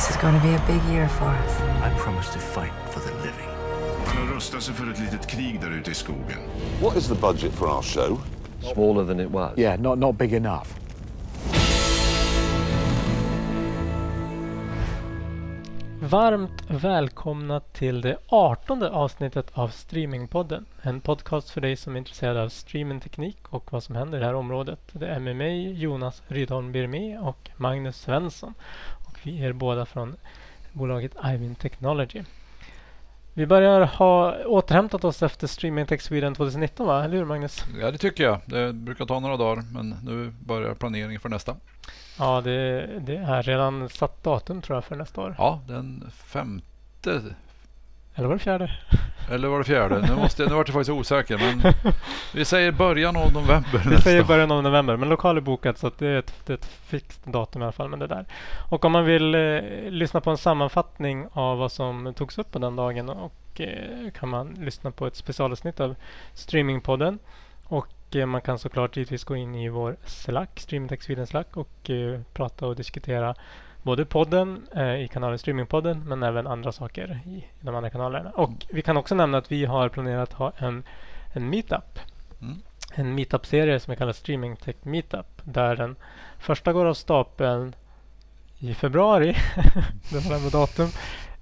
This is going to be a big year for us. I promise to fight for the living. Han rustar sig för ett litet krig där ute i skogen. What is the budget for our show? Smaller than it was. Yeah, not, not big enough. Varmt välkomna till det artonde avsnittet av Streamingpodden. En podcast för dig som är intresserad av streamingteknik och vad som händer i det här området. Det är med mig Jonas Rydholm Birmé och Magnus Svensson. Vi är båda från bolaget Ivin Technology. Vi börjar ha återhämtat oss efter Streaming Tech Sweden 2019 va? Eller hur Magnus? Ja, det tycker jag. Det brukar ta några dagar, men nu börjar planeringen för nästa. Ja, det, det är redan satt datum tror jag för nästa år. Ja, den femte, Eller var det fjärde? eller var det fjärde? Nu, måste, jag- nu vart jag faktiskt osäker, men vi säger början av november Vi säger början av november, men lokal är bokat så det, är ett, det är ett fixt datum i alla fall. Men det där. Och om man vill eh, lyssna på en sammanfattning av vad som togs upp på den dagen och eh, kan man lyssna på ett specialavsnitt av Streamingpodden. Och eh, man kan såklart givetvis gå in i vår Slack, Streamingtech Sweden Slack och eh, prata och diskutera både podden eh, i kanalen Streamingpodden men även andra saker i, i de andra kanalerna. Och vi kan också nämna att vi har planerat att ha en, en meetup Mm. en meetup-serie som vi kallar Streaming Tech Meetup. Där den första går av stapeln i februari. det var med datum.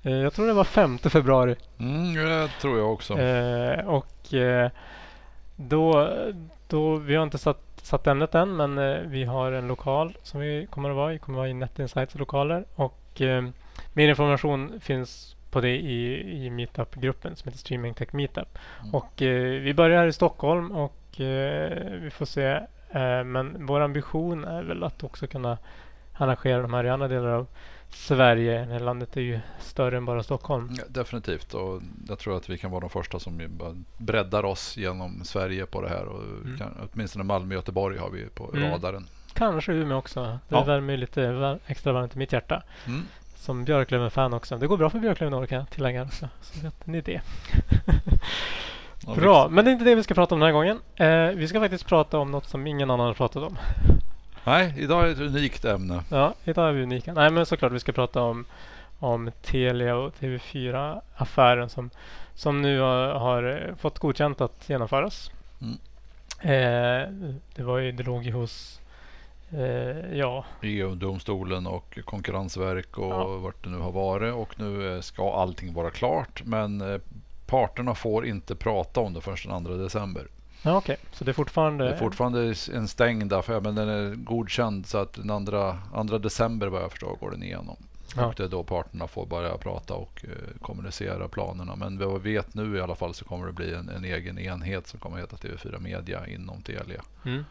Eh, Jag tror det var 5 februari. Mm, det tror jag också. Eh, och eh, då, då, vi har inte satt, satt ämnet än men eh, vi har en lokal som vi kommer att vara i. Vi kommer att vara i Net Insights lokaler. Och eh, mer information finns på det i, i Meetup-gruppen som heter Streaming Tech Meetup. Mm. Och eh, vi börjar i Stockholm och eh, vi får se. Eh, men vår ambition är väl att också kunna arrangera de här i andra delar av Sverige. Det här landet är ju större än bara Stockholm. Ja, definitivt. Och jag tror att vi kan vara de första som breddar oss genom Sverige på det här. Och kan, åtminstone Malmö och Göteborg har vi på Mm. radaren. Kanske Umeå också. Det Ja. värmer ju lite var- extra varmt i mitt hjärta. Mm. Som Björklöven-fan också. Det går bra för Björklöven i år kan jag tillägga också. Så vet ni det. Bra, men det är inte det vi ska prata om den här gången. Eh, vi ska faktiskt prata om något som ingen annan har pratat om. Nej, idag är ett unikt ämne. Ja, idag är vi unika. Nej, men såklart vi ska prata om, om Telia och TV4-affären som, som nu har, har fått godkänt att genomföras. Mm. Eh, det var ju, det låg ju hos, eh, ja, EU-domstolen och konkurrensverk och Ja. vart det nu har varit. Och nu eh, ska allting vara klart. Men eh, parterna får inte prata om det förrän den 2 december. Ja okej. Så det är fortfarande... Det är fortfarande en stängd affär men den är godkänd så att den andra, andra december vad jag förstår går den igenom. Ja. Och det är då parterna får börja prata och eh, kommunicera planerna. Men vad vi vet nu i alla fall så kommer det bli en, en egen enhet som kommer heta TV4 Media inom Telia. Mm.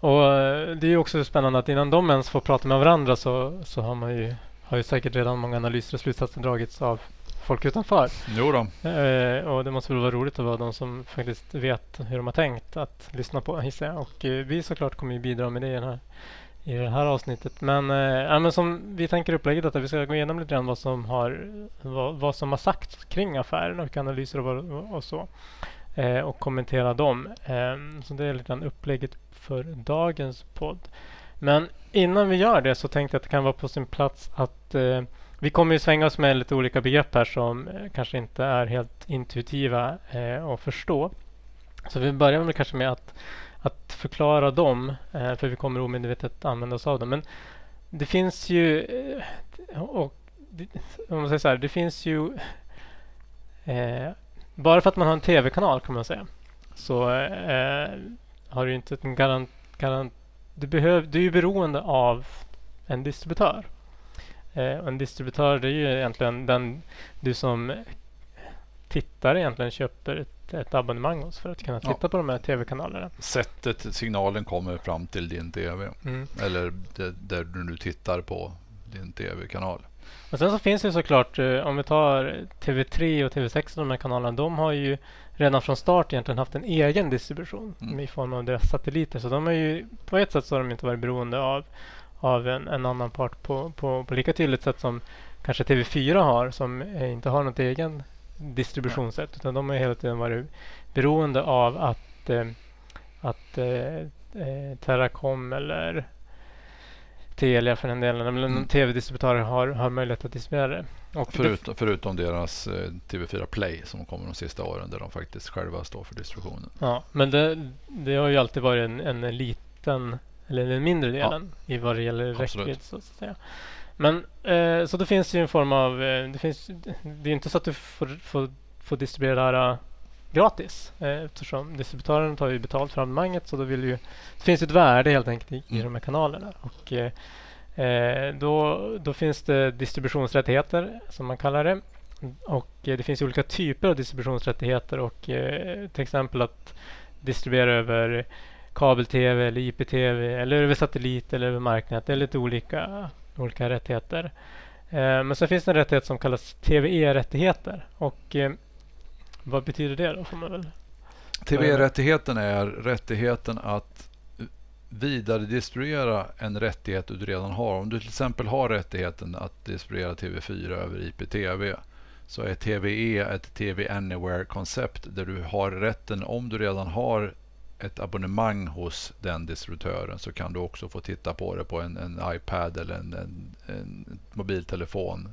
Och eh, det är ju också spännande att innan de ens får prata med varandra så, så har man ju, har ju säkert redan många analyser och slutsatser dragits av folk utanför. Jo då. Eh, och det måste väl vara roligt att vara de som faktiskt vet hur de har tänkt att lyssna på gissar jag. Och eh, vi såklart kommer ju bidra med det i, den här, i det här avsnittet. Men, eh, men som vi tänker upplägget att vi ska gå igenom lite grann vad som har, vad, vad som har sagts kring affären och analyser och, och så. Eh, och kommentera dem. Eh, så det är lite grann upplägget för dagens podd. Men innan vi gör det så tänkte jag att det kan vara på sin plats att eh, vi kommer ju svänga oss med lite olika begrepp här som eh, kanske inte är helt intuitiva eh, att förstå. Så vi börjar väl kanske med att, att förklara dem, eh, för vi kommer omedvetet använda oss av dem. Men det finns ju, eh, och, om man säger så här, det finns ju eh, bara för att man har en tv-kanal kan man säga så eh, har du inte en garant, garant du, behöv, du är ju beroende av en distributör. Eh, en distributör det är ju egentligen den du som tittare egentligen köper ett, ett abonnemang hos för att kunna Ja. titta på de här tv-kanalerna. Sättet signalen kommer fram till din TV. Mm. Eller det, där du nu tittar på din TV-kanal. Och sen så finns det ju såklart, eh, om vi tar TV3 och TV6 de här kanalerna, de har ju redan från start egentligen haft en egen distribution Mm. i form av deras satelliter. Så de har ju på ett sätt så har de inte varit beroende av, av en, en annan part på, på, på lika tydligt sätt som kanske TV4 har som eh, inte har något egen distributionssätt. Utan de har hela tiden varit beroende av att, eh, att eh, eh, Teracom eller Telia för den delen. Men Mm. tv-distributörer har, har möjlighet att distribuera det. Och det- Förutom, förutom deras eh, TV4 Play som kommer de sista åren där de faktiskt själva står för distributionen. Ja, men det, det har ju alltid varit en, en liten, eller den mindre delen i vad det gäller räckvidd så säga. Men eh, så det finns ju en form av, eh, det finns, det är inte så att du får, får, får distribuera det här eh, gratis eh, eftersom distributören tar ju betalt för abonnemanget så då vill ju, det finns ett värde helt enkelt i, Mm. de här kanalerna. Och, eh, eh, då, då finns det distributionsrättigheter som man kallar det. Och eh, det finns ju olika typer av distributionsrättigheter och till exempel att distribuera över kabel-tv eller IPTV eller över satellit eller över marknät. Det är lite olika, olika rättigheter. Eh, men sen finns det en rättighet som kallas TVE-rättigheter. Och eh, vad betyder det då? Får man väl TV-rättigheten är rättigheten att vidare distribuera en rättighet du redan har. Om du till exempel har rättigheten att distribuera TV4 över IPTV så är TVE ett TV Anywhere-koncept där du har rätten, om du redan har ett abonnemang hos den distributören så kan du också få titta på det på en, en iPad eller en, en, en mobiltelefon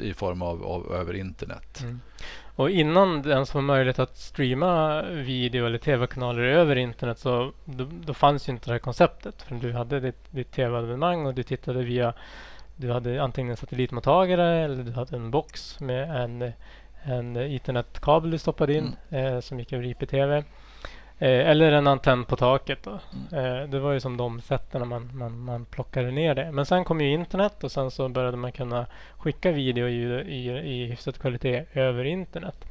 i- form av, av över internet. Mm. Och innan det ens var möjligt att streama video eller tv-kanaler över internet så då, då fanns ju inte det här konceptet. För du hade ditt, ditt tv-abonnemang och du tittade via du hade antingen en satellitmottagare eller du hade en box med en, en internetkabel du stoppade in eh, som gick över IPTV. Eh, eller en antenn på taket. Då. Eh, det var ju som de sätten man, man, man plockade ner det. Men sen kom ju internet och sen så började man kunna skicka video och ljud i, i hyfsad kvalitet över internet.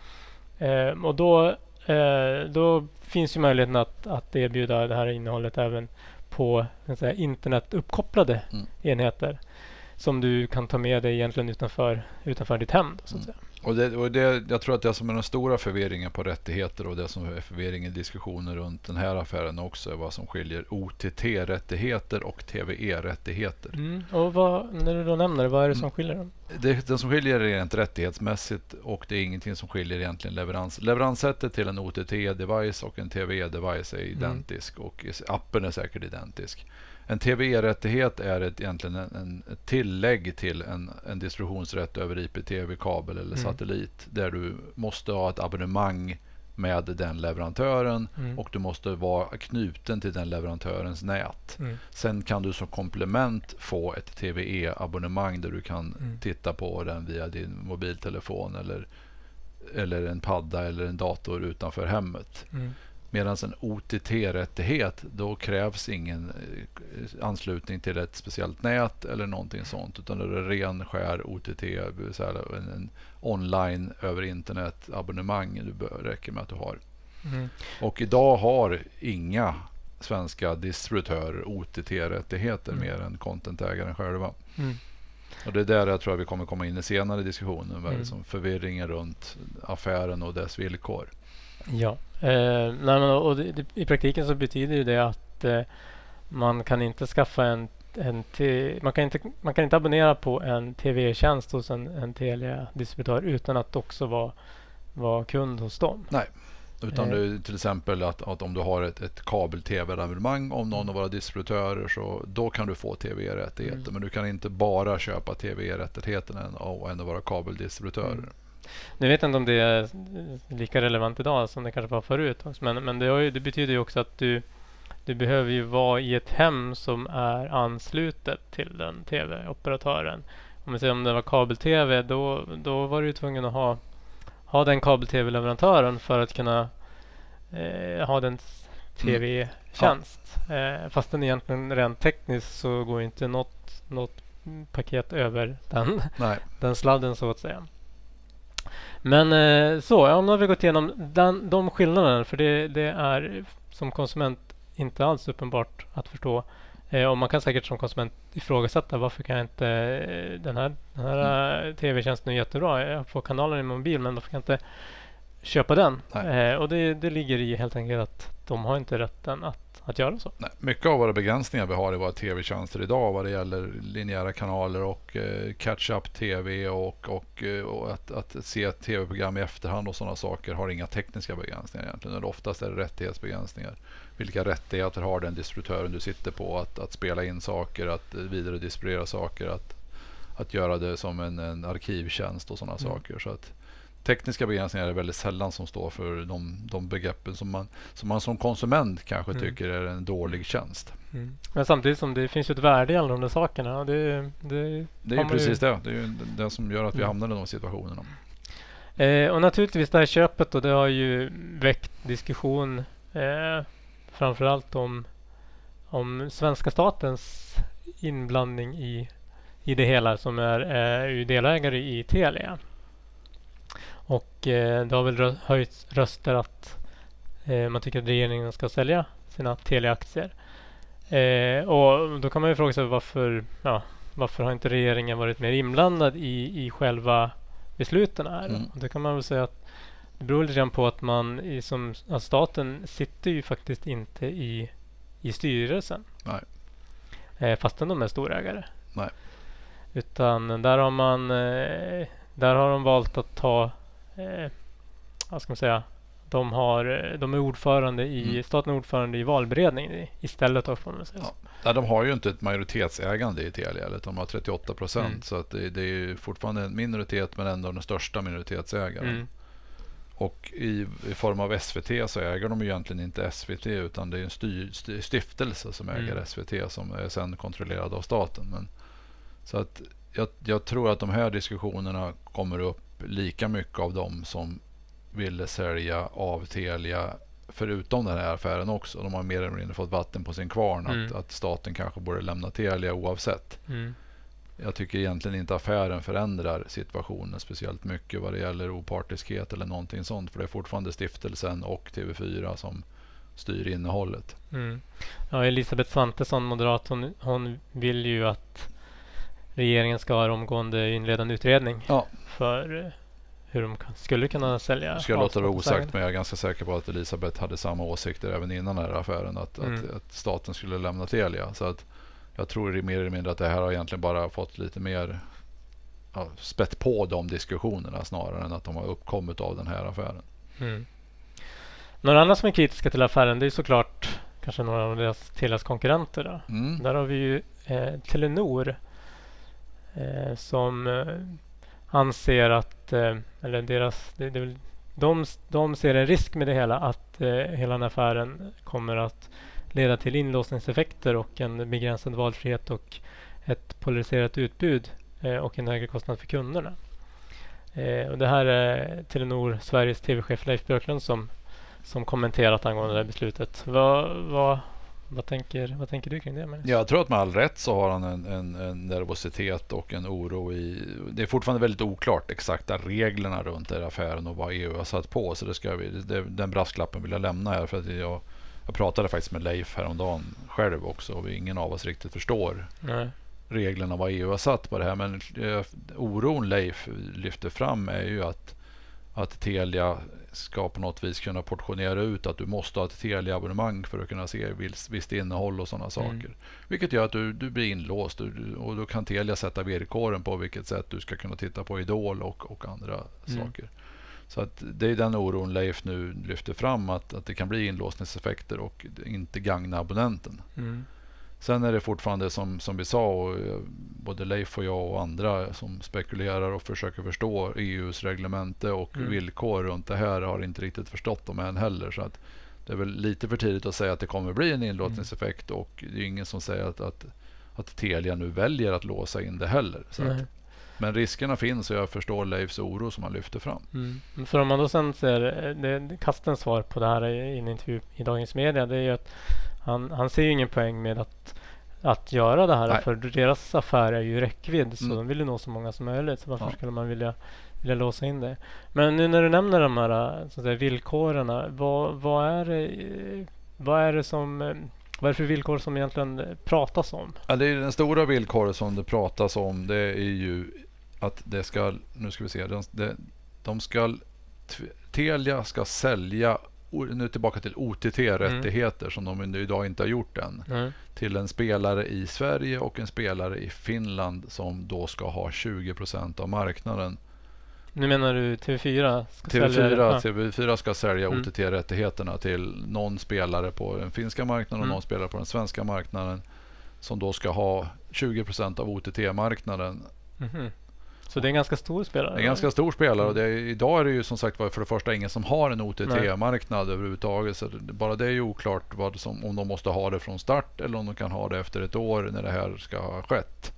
Eh, och då, eh, då finns ju möjligheten att, att erbjuda det här innehållet även på säga, internetuppkopplade Mm. enheter som du kan ta med dig egentligen utanför, utanför ditt hem. Då, så att Mm. säga. Och det, och det, jag tror att det som är den stora förvirringen på rättigheter och det som är förvirringen i diskussioner runt den här affären också är vad som skiljer OTT-rättigheter och TVE-rättigheter. Mm. Och vad, när du då nämner det, vad är det som skiljer dem? Det, det som skiljer är rent rättighetsmässigt och det är ingenting som skiljer egentligen leverans. Leveranssättet till en OTT-device och en TVE-device är identisk och is- appen är säkert identisk. En TVE-rättighet är ett, egentligen en, en, ett tillägg till en, en distributionsrätt över IPTV, kabel eller Mm. satellit där du måste ha ett abonnemang med den leverantören Mm. och du måste vara knuten till den leverantörens nät. Mm. Sen kan du som komplement få ett TVE-abonnemang där du kan Mm. titta på den via din mobiltelefon eller, eller en padda eller en dator utanför hemmet. Medan en OTT-rättighet, då krävs ingen eh, anslutning till ett speciellt nät eller någonting sånt. Utan det är ren skär OTT, vill säga en, en online över internet abonnemang. Det bör- räcker med att du har. Mm. Och idag har inga svenska distributörer OTT-rättigheter Mm. mer än contentägaren själva. Mm. Och det är där jag tror att vi kommer komma in i senare det Mm. som förvirringen runt affären och dess villkor. Ja, eh, nej, men, och det, det, i praktiken så betyder det att eh, man kan inte skaffa en, en te, man, kan inte, man kan inte abonnera på en TV-tjänst hos en, en Telia-distributör utan att också vara, vara kund hos dem. Utan Eh. det är till exempel att, att om du har ett, ett kabel-tv-abonnemang om någon av våra distributörer så då kan du få TV-rättigheter. Mm. Men du kan inte bara köpa TV-rättigheterna av en av våra kabeldistributörer. Mm. Nu vet jag inte om det är lika relevant idag som det kanske var förut. Men, men det, ju, det betyder ju också att du, du behöver ju vara i ett hem som är anslutet till den tv-operatören. Om vi säger om det var kabel-tv då, då var du tvungen att ha, ha den kabel-tv-leverantören för att kunna eh, ha den tv-tjänst. Eh, fast den egentligen rent tekniskt så går inte något, något paket över den Nej. den sladden så att säga. Men eh, så, ja, nu har vi gått igenom den, de skillnaderna för det, det är som konsument inte alls uppenbart att förstå. Eh, och man kan säkert som konsument ifrågasätta varför kan jag inte eh, den här, den här eh, tv-tjänsten är jättebra. Jag får kanalen i min mobil men varför kan jag inte köpa den? Och det, det ligger i helt enkelt att de har inte rätten att, att göra så. Nej, mycket av våra begränsningar vi har i våra tv-tjänster idag vad det gäller linjära kanaler och eh, catch-up tv och, och, eh, och att, att, se tv-program i efterhand och sådana saker har inga tekniska begränsningar egentligen. Eller oftast är det rättighetsbegränsningar. Vilka rättigheter har den distributören du sitter på att, att spela in saker, att vidare distribuera saker, att, att göra det som en, en arkivtjänst och sådana mm. saker. Så att, tekniska begränsningar är väldigt sällan som står för de, de begreppen som man, som man som konsument kanske mm. tycker är en dålig tjänst. Mm. Men samtidigt som det finns ett värde i alla de där sakerna. Det, det, det är precis ju... det. Det är ju det som gör att vi mm. hamnar i de situationerna. Eh, och naturligtvis det här köpet då, det har ju väckt diskussion eh, framförallt om, om svenska statens inblandning i, i det hela som är, ju delägare i Telia. Och eh, det har väl höjts röster att eh, man tycker att regeringen ska sälja sina Telia-aktier. Eh, och då kan man ju fråga sig varför, ja, varför har inte regeringen varit mer inblandad i, i själva besluten här? Mm. Och det kan man väl säga att det beror lite grann på att man i, som att staten sitter ju faktiskt inte i, i styrelsen. Nej. Eh, fastän de är storägare. Nej. Utan där har man eh, där har de valt att ta eh, vad ska man säga, de, har, de är ordförande i, mm. staten är ordförande i valberedningen istället. Då, får man säga. Ja. de har ju inte ett majoritetsägande i Telia. De har 38 procent. Mm. Så att det, det, är fortfarande en minoritet men ändå den största minoritetsägaren. Mm. Och i, i, form av SVT så äger de egentligen inte SVT utan det är en styr, styr, stiftelse som äger mm. SVT som är sen kontrollerad av staten. Men, så att jag, jag, tror att de här diskussionerna kommer upp lika mycket av dem som ville sälja av Telia förutom den här affären också. De har mer eller mindre fått vatten på sin kvarn mm. att, att, staten kanske borde lämna Telia oavsett. Mm. Jag tycker egentligen inte affären förändrar situationen speciellt mycket vad det gäller opartiskhet eller någonting sånt. För det är fortfarande stiftelsen och TV4 som styr innehållet. Mm. Ja, Elisabeth Svantesson, moderat, hon, hon vill ju att regeringen ska ha omgående inledande utredning ja. för eh, hur de skulle kunna sälja. Ska jag låta det osagt men jag är ganska säker på att Elisabeth hade samma åsikter även innan den här affären. Att, mm. att, att, staten skulle lämna Telia. Så att jag tror mer eller mindre att det här har egentligen bara fått lite mer ja, spett på de diskussionerna snarare än att de har uppkommit av den här affären. Mm. Några andra som är kritiska till affären det är såklart kanske några av deras Telias konkurrenter. Mm. Där har vi ju eh, Telenor Eh, som eh, anser att, eh, eller deras, det, det, de, de ser en risk med det hela att eh, hela den affären kommer att leda till inlåsningseffekter och en begränsad valfrihet och ett polariserat utbud eh, och en högre kostnad för kunderna. Eh, och det här är Telenor Sveriges tv-chef Leif Björklund som, som kommenterat angående det här beslutet. Vad, vad, vad tänker, vad tänker du kring det? Magnus? Jag tror att med all rätt så har han en, en, en, nervositet och en oro i... Det är fortfarande väldigt oklart exakta reglerna runt den affären och vad EU har satt på. Så det ska vi, det, den brasklappen vill jag lämna här. För att jag, jag pratade faktiskt med Leif häromdagen själv också och ingen av oss riktigt förstår Nej. reglerna vad EU har satt på det här. Men eh, oron Leif lyfter fram är ju att, att Telia ska på något vis kunna portionera ut att du måste ha ett Telia-abonnemang för att kunna se visst, visst innehåll och sådana mm. saker. Vilket gör att du, du blir inlåst och, och då kan Telia sätta villkoren på vilket sätt du ska kunna titta på Idol och, och andra mm. saker. Så att det är den oron Leif nu lyfter fram att, att det kan bli inlåsningseffekter och inte gagna abonnenten. Mm. Sen är det fortfarande som, som vi sa, och eh, både Leif och jag och andra som spekulerar och försöker förstå EUs reglemente och mm. villkor runt det här har inte riktigt förstått dem än heller. Så att det är väl lite för tidigt att säga att det kommer bli en inlåsningseffekt mm. och det är ingen som säger att, att, att Telia nu väljer att låsa in det heller. Men riskerna finns och jag förstår Leifs oro som han lyfter fram. Mm. För om man då sen ser det, Kastens svar på det här i en intervju i Dagens Media. Det är ju att han, han ser ju ingen poäng med att, att göra det här. Nej. För deras affär är ju räckvidd. Så mm. de vill ju nå så många som möjligt. Så varför ja. skulle man vilja, vilja låsa in det? Men nu när du nämner de här så att säga, villkoren. Vad, vad, är det, vad är det som vad är det för villkor som egentligen pratas om? Ja, det är den stora villkoret som det pratas om. Det är ju att det ska, nu ska vi se, de, de ska, Telia ska sälja nu tillbaka till OTT-rättigheter som de idag inte har gjort än. Mm. Till en spelare i Sverige och en spelare i Finland som då ska ha 20% av marknaden. Nu menar du TV4? Ska sälja det? TV4, Ja. TV4 ska sälja Mm. OTT-rättigheterna till någon spelare på den finska marknaden och Mm. någon spelare på den svenska marknaden som då ska ha 20% av OTT-marknaden. Så det är en ganska stor spelare? Det är en ganska stor spelare och är, idag är det ju som sagt var för det första ingen som har en OTT-marknad överhuvudtaget. Så det, bara det är ju oklart vad som, om de måste ha det från start eller om de kan ha det efter ett år när det här ska ha skett.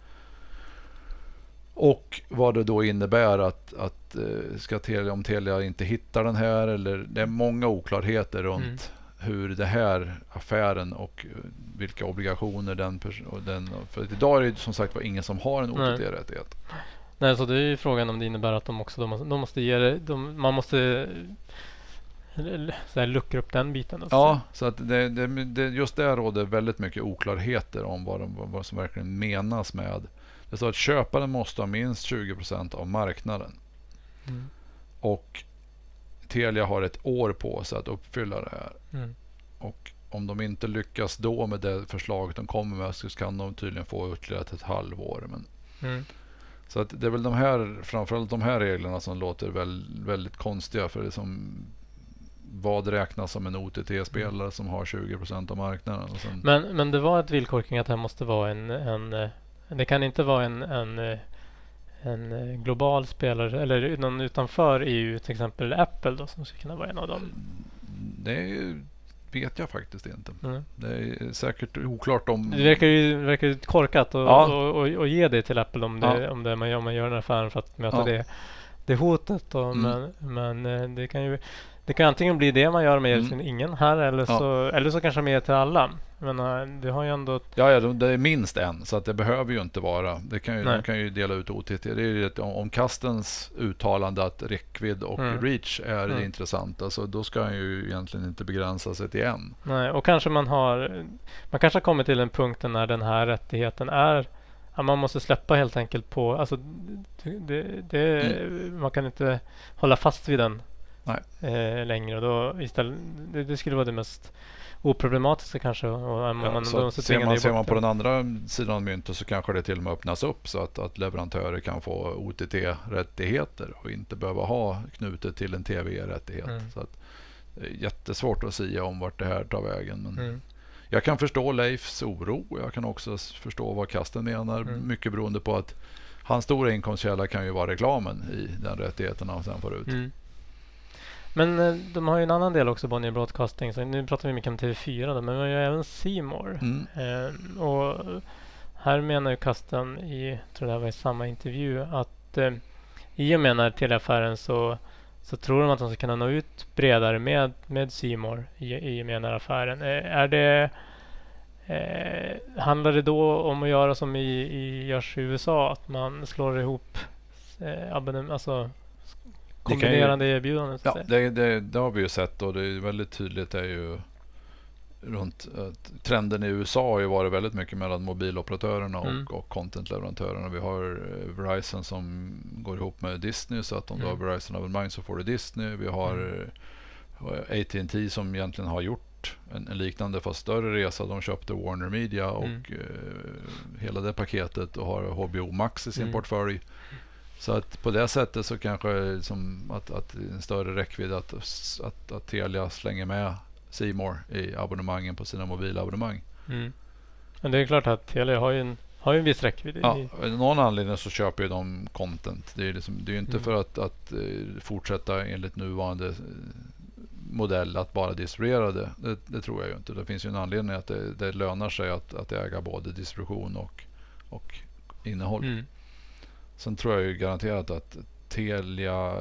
Och vad det då innebär att, att eh, ska Telia, om Telia inte hittar den här eller det är många oklarheter runt Mm. hur det här affären och vilka obligationer den, den för idag är det som sagt var ingen som har en. OTT-rättighet. Nej, så det är ju frågan om det innebär att de också de de måste ge det, de, man måste så här, luckra upp den biten. Alltså. Ja, så att det, det, det, just där råder väldigt mycket oklarheter om vad, de, vad som verkligen menas med. Det står att köparen måste ha minst 20% av marknaden. Mm. Och Telia har ett år på sig att uppfylla det här. Mm. Och om de inte lyckas då med det förslaget de kommer med så kan de tydligen få ytterligare ett halvår. Men, Mm. Så att det är väl de här, framförallt de här reglerna som låter väl, väldigt konstiga. För det som, vad räknas som en OTT-spelare som har 20% av marknaden? Sen, Men, men det var ett villkor kring att det här måste vara en, en det kan inte vara en, en, en global spelare eller någon utanför EU, till exempel Apple då, som skulle kunna vara en av dem. det är ju- vet jag faktiskt inte. Mm. Det är säkert oklart om... Det verkar ju, verkar ju korkat att Ja. och, och, och ge det till Apple om, det, Ja. om, det, man, gör, om man gör den affären för att möta Ja. det, det hotet. Då. Mm. Men, men eh, det kan ju det kan antingen bli det man gör med Mm. ingen här eller så, eller så kanske mer till alla. Men eh, det har ju ändå... Ja, ja, det är minst en, så att det behöver ju inte vara. Det kan ju, de kan ju dela ut OTT. Det är ju ett, om, kastens uttalande att räckvidd och Mm. reach är Mm. det intressanta, så då ska han ju egentligen inte begränsa sig till en. Nej, och kanske man har... Man kanske har kommit till en punkt när den här rättigheten är... Man måste släppa helt enkelt på... Alltså, det, det, Man kan inte hålla fast vid den eh, längre. Och då istället, det, det skulle vara det mest oproblematiska kanske. Och, man, Ja, man, så ser man, ser man på den andra sidan av myntet så kanske det till och med öppnas upp så att, att leverantörer kan få OTT-rättigheter och inte behöva ha knutet till en TV-rättighet. Mm. Så att, är jättesvårt att säga om vart det här tar vägen. Men Mm. Jag kan förstå Leifs oro. Jag kan också förstå vad Kasten menar. Mm. Mycket beroende på att hans stora inkomstkälla kan ju vara reklamen i den rättigheten han sen får ut. Mm. Men eh, de har ju en annan del också, Bonnier Broadcasting. Så nu pratar vi mycket om TV4 då, men man har ju även More. Mm. Eh, och här menar ju Kasten i, tror det här var i samma intervju, att eh, i och med den här teleaffären så, så tror de att de ska kunna nå ut bredare med, med More i, i och med den här affären. Eh, är det, eh, handlar det då om att göra som i, i, görs i USA, att man slår ihop eh, alltså kan ju- kombinerande erbjudanden? Ja, det, det, det har vi ju sett och det är väldigt tydligt är ju runt trenden i USA har ju varit väldigt mycket mellan mobiloperatörerna och, Mm. och contentleverantörerna. Vi har eh, Verizon som går ihop med Disney så att om du Mm. har Verizon-abonnemang så får du Disney. Vi har eh, AT&T som egentligen har gjort en, en liknande fast större resa. De köpte Warner Media och Mm. eh, hela det paketet och har HBO Max i sin Mm. portfölj. Så att på det sättet så kanske som att, att en större räckvidd att, att, att Telia slänger med More i abonnemangen på sina mobilabonnemang. Mm. Men det är klart att Telia har ju en, har ju en viss räckvidd. Ja, av någon anledning så köper ju de content. Det är, liksom, det är ju inte Mm. för att, att eh, fortsätta enligt nuvarande eh, modell att bara distribuera det. det. Det tror jag ju inte. Det finns ju en anledning att det, det lönar sig att, att äga både distribution och, och innehåll. Mm. Sen tror jag ju garanterat att Telia,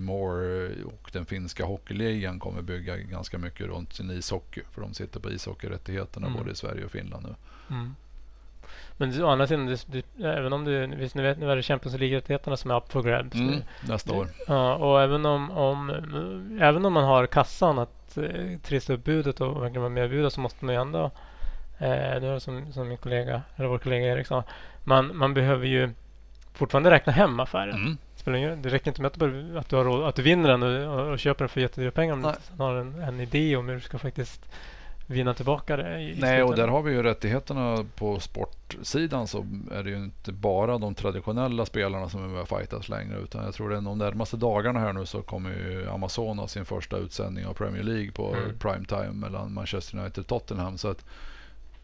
More och den finska hockeyligan kommer bygga ganska mycket runt sin ishockey. För de sitter på ishockeyrättigheterna Mm. både i Sverige och Finland nu. Mm. Men å andra sidan, det, det, även om det, visst nu vet nu är det Champions League-rättigheterna som är up for grabs. Mm, nästa år. Ja, och även om, om, även om man har kassan att eh, trissa upp budet och verkligen vara med och bjuda så måste man ju ändå, eh, det var som, som min kollega, eller vår kollega Erik sa, man, man behöver ju fortfarande räkna hem affären. Mm. spelar ingen, det räcker inte med att, bara, att, du, har att du vinner den och, och köper den för jättedyra pengar om du har en, en idé om hur du ska faktiskt vinna tillbaka det. I, i Nej, och slutändan. där har vi ju rättigheterna på sportsidan så är det ju inte bara de traditionella spelarna som är med och fightas längre utan jag tror det är de närmaste dagarna här nu så kommer ju Amazon ha sin första utsändning av Premier League på Mm. prime time mellan Manchester United och Tottenham. Så att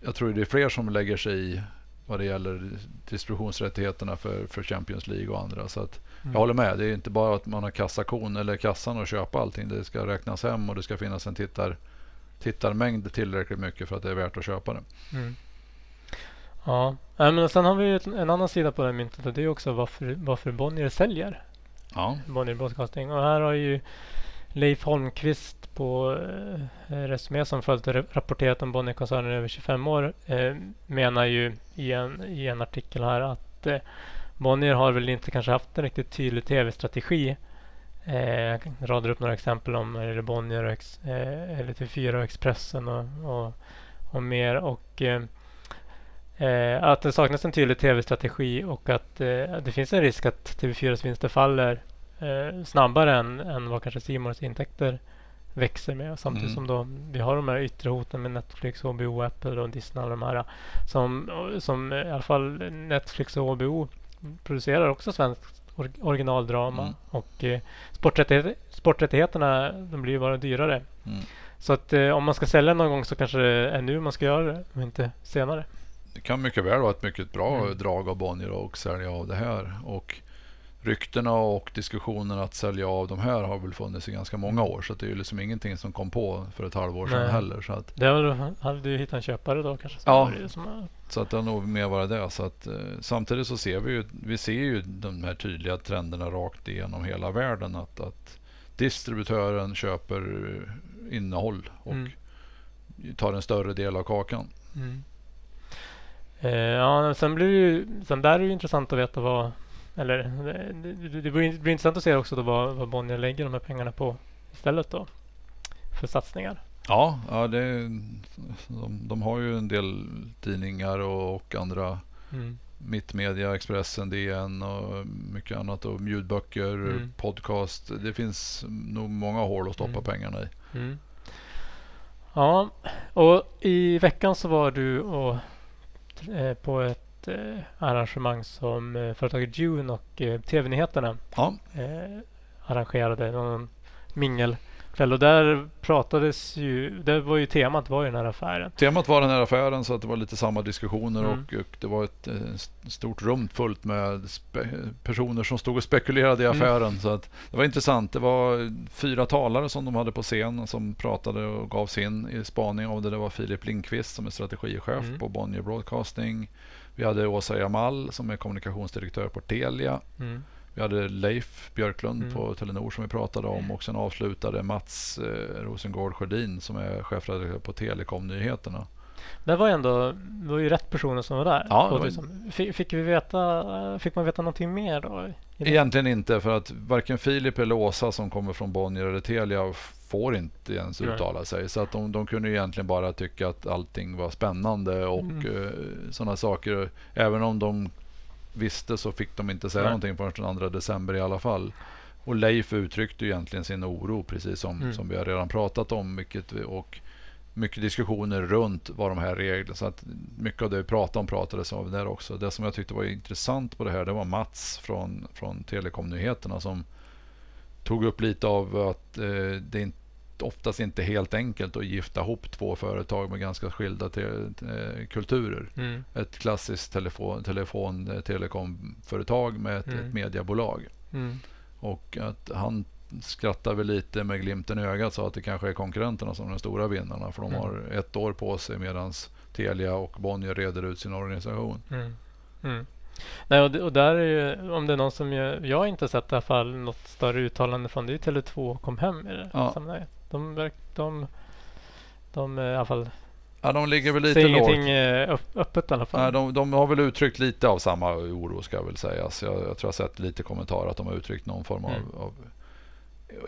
jag tror det är fler som lägger sig i vad det gäller distributionsrättigheterna för, för Champions League och andra. Så att Mm. jag håller med. Det är inte bara att man har kassakon eller kassan och köpa allting. Det ska räknas hem och det ska finnas en tittar, tittarmängd tillräckligt mycket för att det är värt att köpa det. Mm. Ja, men sen har vi en annan sida på det här myntet och det är också varför, varför Bonnier säljer Ja, Bonnier Broadcasting. Och här har ju Leif Holmqvist på eh, Resumé som följt och rapporterat om Bonnierkoncernen i över 25 år eh, menar ju i en, i en artikel här att eh, Bonnier har väl inte kanske haft en riktigt tydlig tv-strategi. Eh, jag radar upp några exempel om eller Bonnier och Ex, eh, eller TV4 och Expressen och, och, och mer. Och eh, eh, att det saknas en tydlig tv-strategi och att eh, det finns en risk att TV4s vinster faller eh, snabbare än, än vad kanske Simons intäkter växer med. Samtidigt Mm. som då vi har de här yttre hoten med Netflix, HBO, Apple och Disney och de här som, som i alla fall Netflix och HBO producerar också svenskt or- originaldrama Mm. och eh, sporträttigheter, sporträttigheterna de blir ju bara dyrare. Mm. Så att eh, om man ska sälja någon gång så kanske det är nu man ska göra det och inte senare. det kan mycket väl vara ett mycket bra Mm. drag av Bonnier och sälja av det här. Och ryktena och diskussionen att sälja av de här har väl funnits i ganska många år. Så att det är ju liksom ingenting som kom på för ett halvår sedan Nej. heller. Så att, Det har du, hade du hittat en köpare då kanske? Ja. som, så att det har nog mer varit det. Så att, eh, samtidigt så ser vi ju, vi ser ju de här tydliga trenderna rakt igenom hela världen. Att, att distributören köper eh, innehåll och Mm. tar en större del av kakan. Mm. Eh, ja, sen blir det ju, sen där är det ju intressant att veta vad, eller det, det, blir intressant att se också då vad, vad Bonnier lägger de här pengarna på istället då för satsningar. Ja, ja det, de, de har ju en del tidningar och, och andra Mm. Mittmedia, Expressen, DN och mycket annat och ljudböcker, Mm. podcast. Det finns nog många hål att stoppa Mm. pengarna i. Mm. Ja, och i veckan så var du och, eh, på ett eh, arrangemang som eh, företaget June och eh, TV-nyheterna Ja, arrangerade någon mingelkväll och där pratades ju, det var ju temat var ju den här affären. temat var den här affären så att det var lite samma diskussioner Mm. och, och det var ett eh, st- stort rum fullt med personer som stod och spekulerade i Mm. affären. Så att det var intressant. Det var fyra talare som de hade på scen som pratade och gav sin i spaning av det. Det var Filip Lindqvist som är strategichef Mm. på Bonnier Broadcasting. Vi hade Åsa Jamal som är kommunikationsdirektör på Telia. Mm. Vi hade Leif Björklund Mm. på Telenor som vi pratade om och sen avslutade Mats eh, Rosengård Sjödin som är chefredaktör på Telekom-nyheterna. Det var ändå, det var ju rätt personer som var där. Ja, var- liksom, fick, fick, vi veta, fick man veta någonting mer då? Egentligen inte för att varken Filip eller Åsa som kommer från Bonnier eller Telia får inte ens uttala sig. Så att de, de kunde egentligen bara tycka att allting var spännande och Mm. eh, sådana saker. Även om de visste så fick de inte säga Nej. någonting förrän den 2 december i alla fall. Och Leif uttryckte egentligen sin oro precis som, Mm. som vi har redan pratat om. Mycket, och mycket diskussioner runt vad de här reglerna. Så att mycket av det vi pratade om pratades om där också. Det som jag tyckte var intressant på det här det var Mats från, från Telekom-nyheterna som tog upp lite av att eh, det är oftast inte helt enkelt att gifta ihop två företag med ganska skilda te, kulturer. Mm. Ett klassiskt telefon, telefon eh, telekomföretag med ett, Mm. ett mediebolag. Mm. Och att han skrattar väl lite med glimten i ögat så att det kanske är konkurrenterna som är de stora vinnarna. För de Mm. har ett år på sig medan Telia och Bonnier reder ut sin organisation. Mm. Mm. Nej, och, och där är ju, om det är någon som jag, jag har inte sett i alla fall något större uttalande från det är Tele2 och kom hem i det Ja. sammanhanget. De, de, de, eh, i alla fall Ja, de ligger väl lite lågt. ingenting eh, öppet i alla fall. Nej, de, de har väl uttryckt lite av samma oro ska väl sägas. Jag, jag tror jag sett lite kommentarer att de har uttryckt någon form av, Mm. av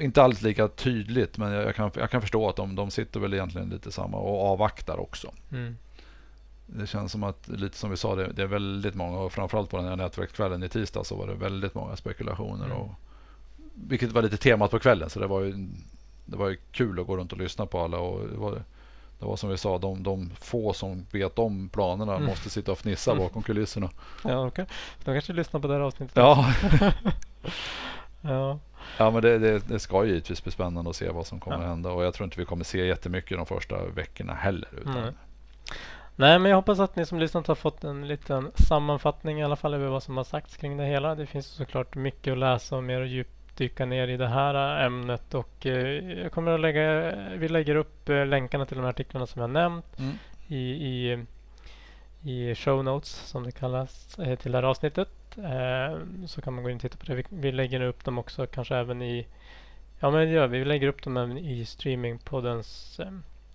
inte alls lika tydligt men jag, jag, kan, jag kan förstå att de, de sitter väl egentligen lite samma och avvaktar också. Mm. det känns som att, lite som vi sa, det, det är väldigt många och framförallt på den här nätverkskvällen i tisdag så var det väldigt många spekulationer. Mm. Och, vilket var lite temat på kvällen så det var ju, det var ju kul att gå runt och lyssna på alla. Och det, var, det var som vi sa, de, de få som vet om planerna Mm. måste sitta och fnissa bakom kulisserna. Ja, okej. De kanske lyssnar på det här avsnittet. Ja, ja. ja men det, det, det ska ju givetvis bli spännande att se vad som kommer Ja. att hända. Och jag tror inte vi kommer se jättemycket de första veckorna heller. Utan, Nej. Nej, men jag hoppas att ni som lyssnat har fått en liten sammanfattning i alla fall över vad som har sagts kring det hela. Det finns såklart mycket att läsa och mer att djupdyka ner i det här ämnet och eh, jag kommer att lägga, vi lägger upp eh, länkarna till de här artiklarna som jag nämnt Mm. i, i, i show notes som det kallas eh, till det här avsnittet. Så kan man gå in och titta på det. Vi, vi lägger upp dem också kanske även i Ja men det gör vi. Vi lägger upp dem även i streamingpoddens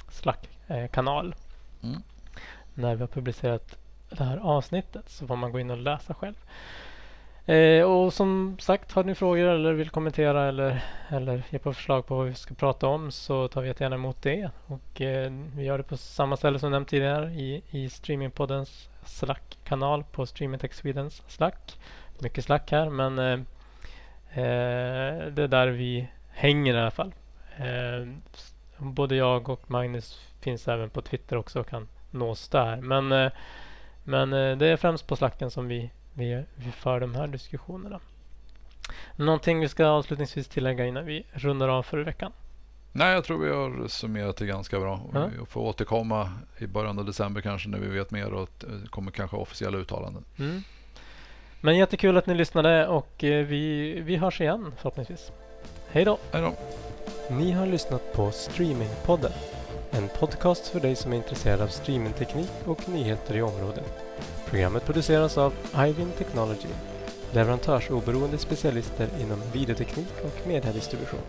Slack-kanal. Mm. När vi har publicerat det här avsnittet så får man gå in och läsa själv. Eh, och som sagt, har ni frågor eller vill kommentera eller, eller ge på förslag på vad vi ska prata om så tar vi jättegärna emot det. Och eh, vi gör det på samma ställe som nämnt tidigare i, i streamingpoddens Slack-kanal på Streamingtech Swedens Slack. Mycket Slack här men eh, eh, det är där vi hänger i alla fall. Eh, både jag och Magnus finns även på Twitter också och kan nås där. Men, eh, men eh, det är främst på Slacken som vi, vi, vi för de här diskussionerna. Någonting vi ska avslutningsvis tillägga innan vi rundar av för veckan? Nej, jag tror vi har summerat det ganska bra. Vi får återkomma i början av december kanske när vi vet mer och det kommer kanske officiella uttalanden. Mm. Men jättekul att ni lyssnade och eh, vi, vi hörs igen förhoppningsvis. Hej då! Hej då! Ni har lyssnat på Streamingpodden. En podcast för dig som är intresserad av streamingteknik och nyheter i området. Programmet produceras av Ivin Technology, leverantörsoberoende specialister inom videoteknik och mediedistribution.